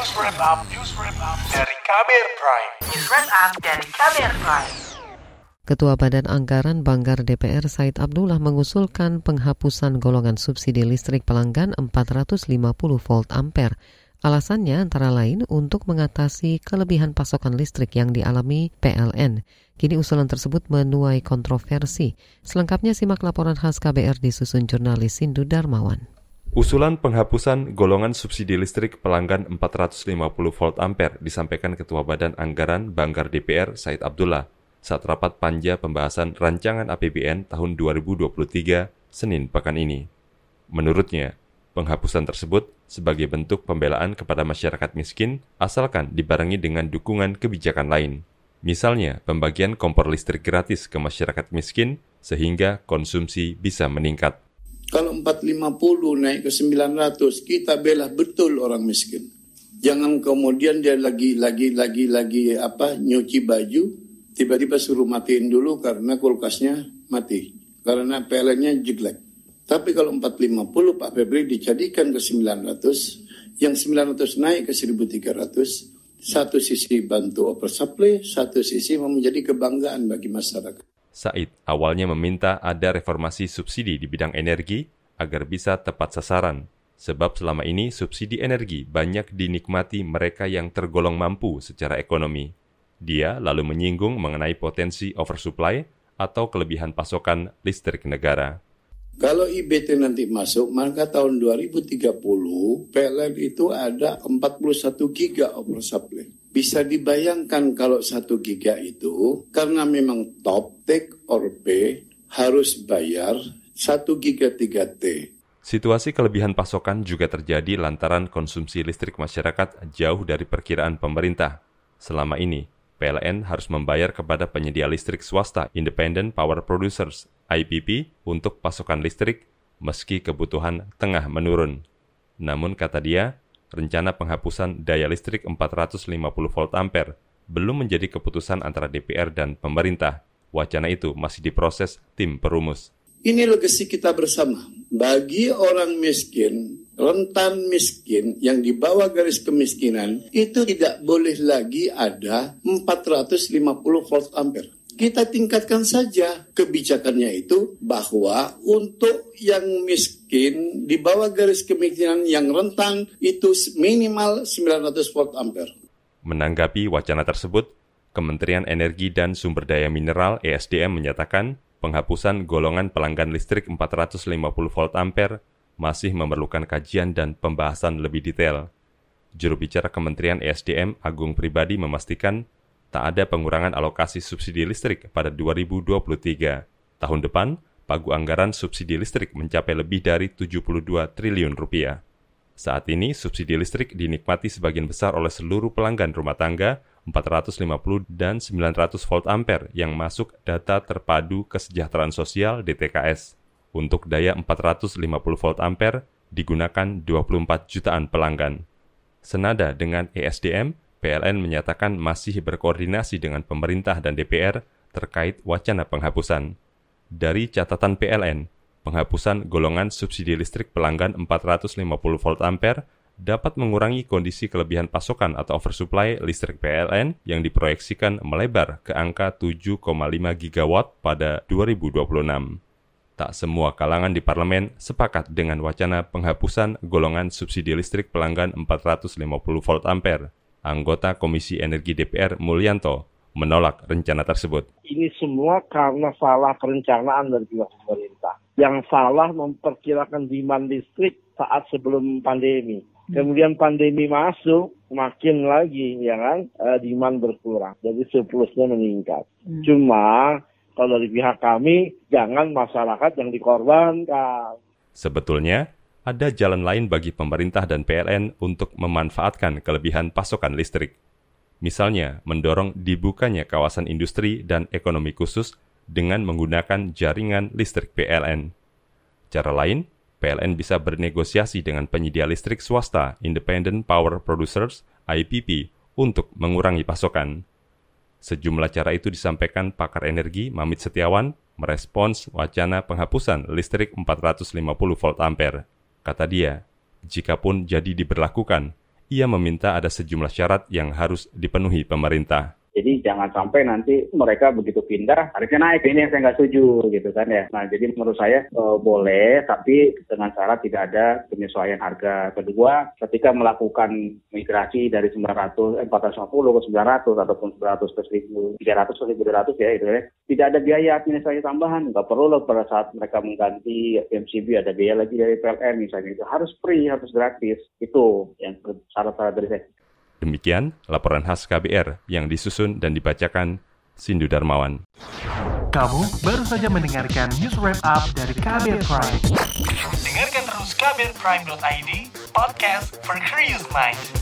News Wrap Up, News Wrap Up dari Kamer Prime. News Wrap Up dari Kamer Prime. Ketua Badan Anggaran Banggar DPR Said Abdullah mengusulkan penghapusan golongan subsidi listrik pelanggan 450 volt ampere. Alasannya antara lain untuk mengatasi kelebihan pasokan listrik yang dialami PLN. Kini usulan tersebut menuai kontroversi. Selengkapnya simak laporan khas KBR disusun jurnalis Sindu Darmawan. Usulan penghapusan golongan subsidi listrik pelanggan 450 volt ampere disampaikan Ketua Badan Anggaran Banggar DPR Said Abdullah saat rapat panja pembahasan rancangan APBN tahun 2023 Senin pekan ini. Menurutnya, penghapusan tersebut sebagai bentuk pembelaan kepada masyarakat miskin asalkan dibarengi dengan dukungan kebijakan lain. Misalnya, pembagian kompor listrik gratis ke masyarakat miskin sehingga konsumsi bisa meningkat. Kalau 450 naik ke 900, kita bela betul orang miskin. Jangan kemudian dia lagi lagi lagi lagi apa nyuci baju, tiba-tiba suruh matiin dulu karena kulkasnya mati. Karena PLN-nya jelek. Tapi kalau 450 Pak Febri dijadikan ke 900, yang 900 naik ke 1300, satu sisi bantu oversupply, satu sisi menjadi kebanggaan bagi masyarakat. Said awalnya meminta ada reformasi subsidi di bidang energi agar bisa tepat sasaran, sebab selama ini subsidi energi banyak dinikmati mereka yang tergolong mampu secara ekonomi. Dia lalu menyinggung mengenai potensi oversupply atau kelebihan pasokan listrik negara. Kalau IBT nanti masuk, maka tahun 2030 PLN itu ada 41 giga oversupply. Bisa dibayangkan kalau satu giga itu karena memang top take or pay harus bayar satu giga 3T. Situasi kelebihan pasokan juga terjadi lantaran konsumsi listrik masyarakat jauh dari perkiraan pemerintah. Selama ini, PLN harus membayar kepada penyedia listrik swasta Independent Power Producers IPP untuk pasokan listrik meski kebutuhan tengah menurun. Namun kata dia, rencana penghapusan daya listrik 450 volt ampere belum menjadi keputusan antara DPR dan pemerintah. Wacana itu masih diproses tim perumus. Ini legasi kita bersama. Bagi orang miskin, rentan miskin yang di bawah garis kemiskinan, itu tidak boleh lagi ada 450 volt ampere kita tingkatkan saja kebijakannya itu bahwa untuk yang miskin di bawah garis kemiskinan yang rentan itu minimal 900 volt ampere. Menanggapi wacana tersebut, Kementerian Energi dan Sumber Daya Mineral ESDM menyatakan penghapusan golongan pelanggan listrik 450 volt ampere masih memerlukan kajian dan pembahasan lebih detail. Juru bicara Kementerian ESDM Agung Pribadi memastikan tak ada pengurangan alokasi subsidi listrik pada 2023. Tahun depan, pagu anggaran subsidi listrik mencapai lebih dari 72 triliun rupiah. Saat ini, subsidi listrik dinikmati sebagian besar oleh seluruh pelanggan rumah tangga 450 dan 900 volt ampere yang masuk data terpadu kesejahteraan sosial DTKS. Untuk daya 450 volt ampere digunakan 24 jutaan pelanggan. Senada dengan ESDM, PLN menyatakan masih berkoordinasi dengan pemerintah dan DPR terkait wacana penghapusan. Dari catatan PLN, penghapusan golongan subsidi listrik pelanggan 450 volt ampere dapat mengurangi kondisi kelebihan pasokan atau oversupply listrik PLN yang diproyeksikan melebar ke angka 7,5 gigawatt pada 2026. Tak semua kalangan di parlemen sepakat dengan wacana penghapusan golongan subsidi listrik pelanggan 450 volt ampere anggota Komisi Energi DPR Mulyanto menolak rencana tersebut. Ini semua karena salah perencanaan dari pihak pemerintah. Yang salah memperkirakan demand listrik saat sebelum pandemi. Kemudian pandemi masuk, makin lagi ya kan eh, demand berkurang. Jadi surplusnya meningkat. Hmm. Cuma kalau dari pihak kami jangan masyarakat yang dikorbankan. Sebetulnya ada jalan lain bagi pemerintah dan PLN untuk memanfaatkan kelebihan pasokan listrik. Misalnya, mendorong dibukanya kawasan industri dan ekonomi khusus dengan menggunakan jaringan listrik PLN. Cara lain, PLN bisa bernegosiasi dengan penyedia listrik swasta Independent Power Producers IPP untuk mengurangi pasokan. Sejumlah cara itu disampaikan pakar energi Mamit Setiawan merespons wacana penghapusan listrik 450 volt ampere. Kata dia, jikapun jadi diberlakukan, ia meminta ada sejumlah syarat yang harus dipenuhi pemerintah. Jadi jangan sampai nanti mereka begitu pindah tarifnya naik. Ini yang saya nggak setuju gitu kan ya. Nah jadi menurut saya e, boleh tapi dengan syarat tidak ada penyesuaian harga. Kedua ketika melakukan migrasi dari 900, eh, 450 ke 900 ataupun 900 ke 1300 ke 1200 ya itu ya. Tidak ada biaya administrasi tambahan. Nggak perlu loh pada saat mereka mengganti MCB ada biaya lagi dari PLN misalnya itu harus free harus gratis. Itu yang syarat-syarat dari saya. Demikian laporan khas KBR yang disusun dan dibacakan Sindu Darmawan. Kamu baru saja mendengarkan news wrap up dari KBR Prime. Dengarkan terus kbrprime.id, podcast for curious mind.